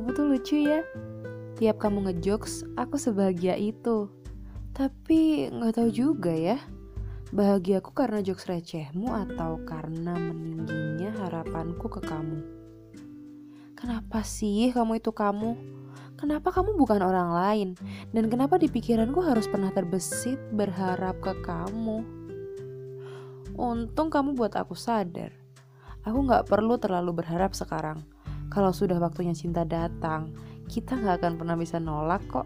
lucu ya. Tiap kamu ngejokes, aku sebahagia itu. Tapi nggak tahu juga ya. Bahagiaku karena jokes recehmu atau karena meningginya harapanku ke kamu. Kenapa sih kamu itu kamu? Kenapa kamu bukan orang lain? Dan kenapa di pikiranku harus pernah terbesit berharap ke kamu? Untung kamu buat aku sadar. Aku gak perlu terlalu berharap sekarang. Kalau sudah waktunya cinta datang, kita gak akan pernah bisa nolak kok.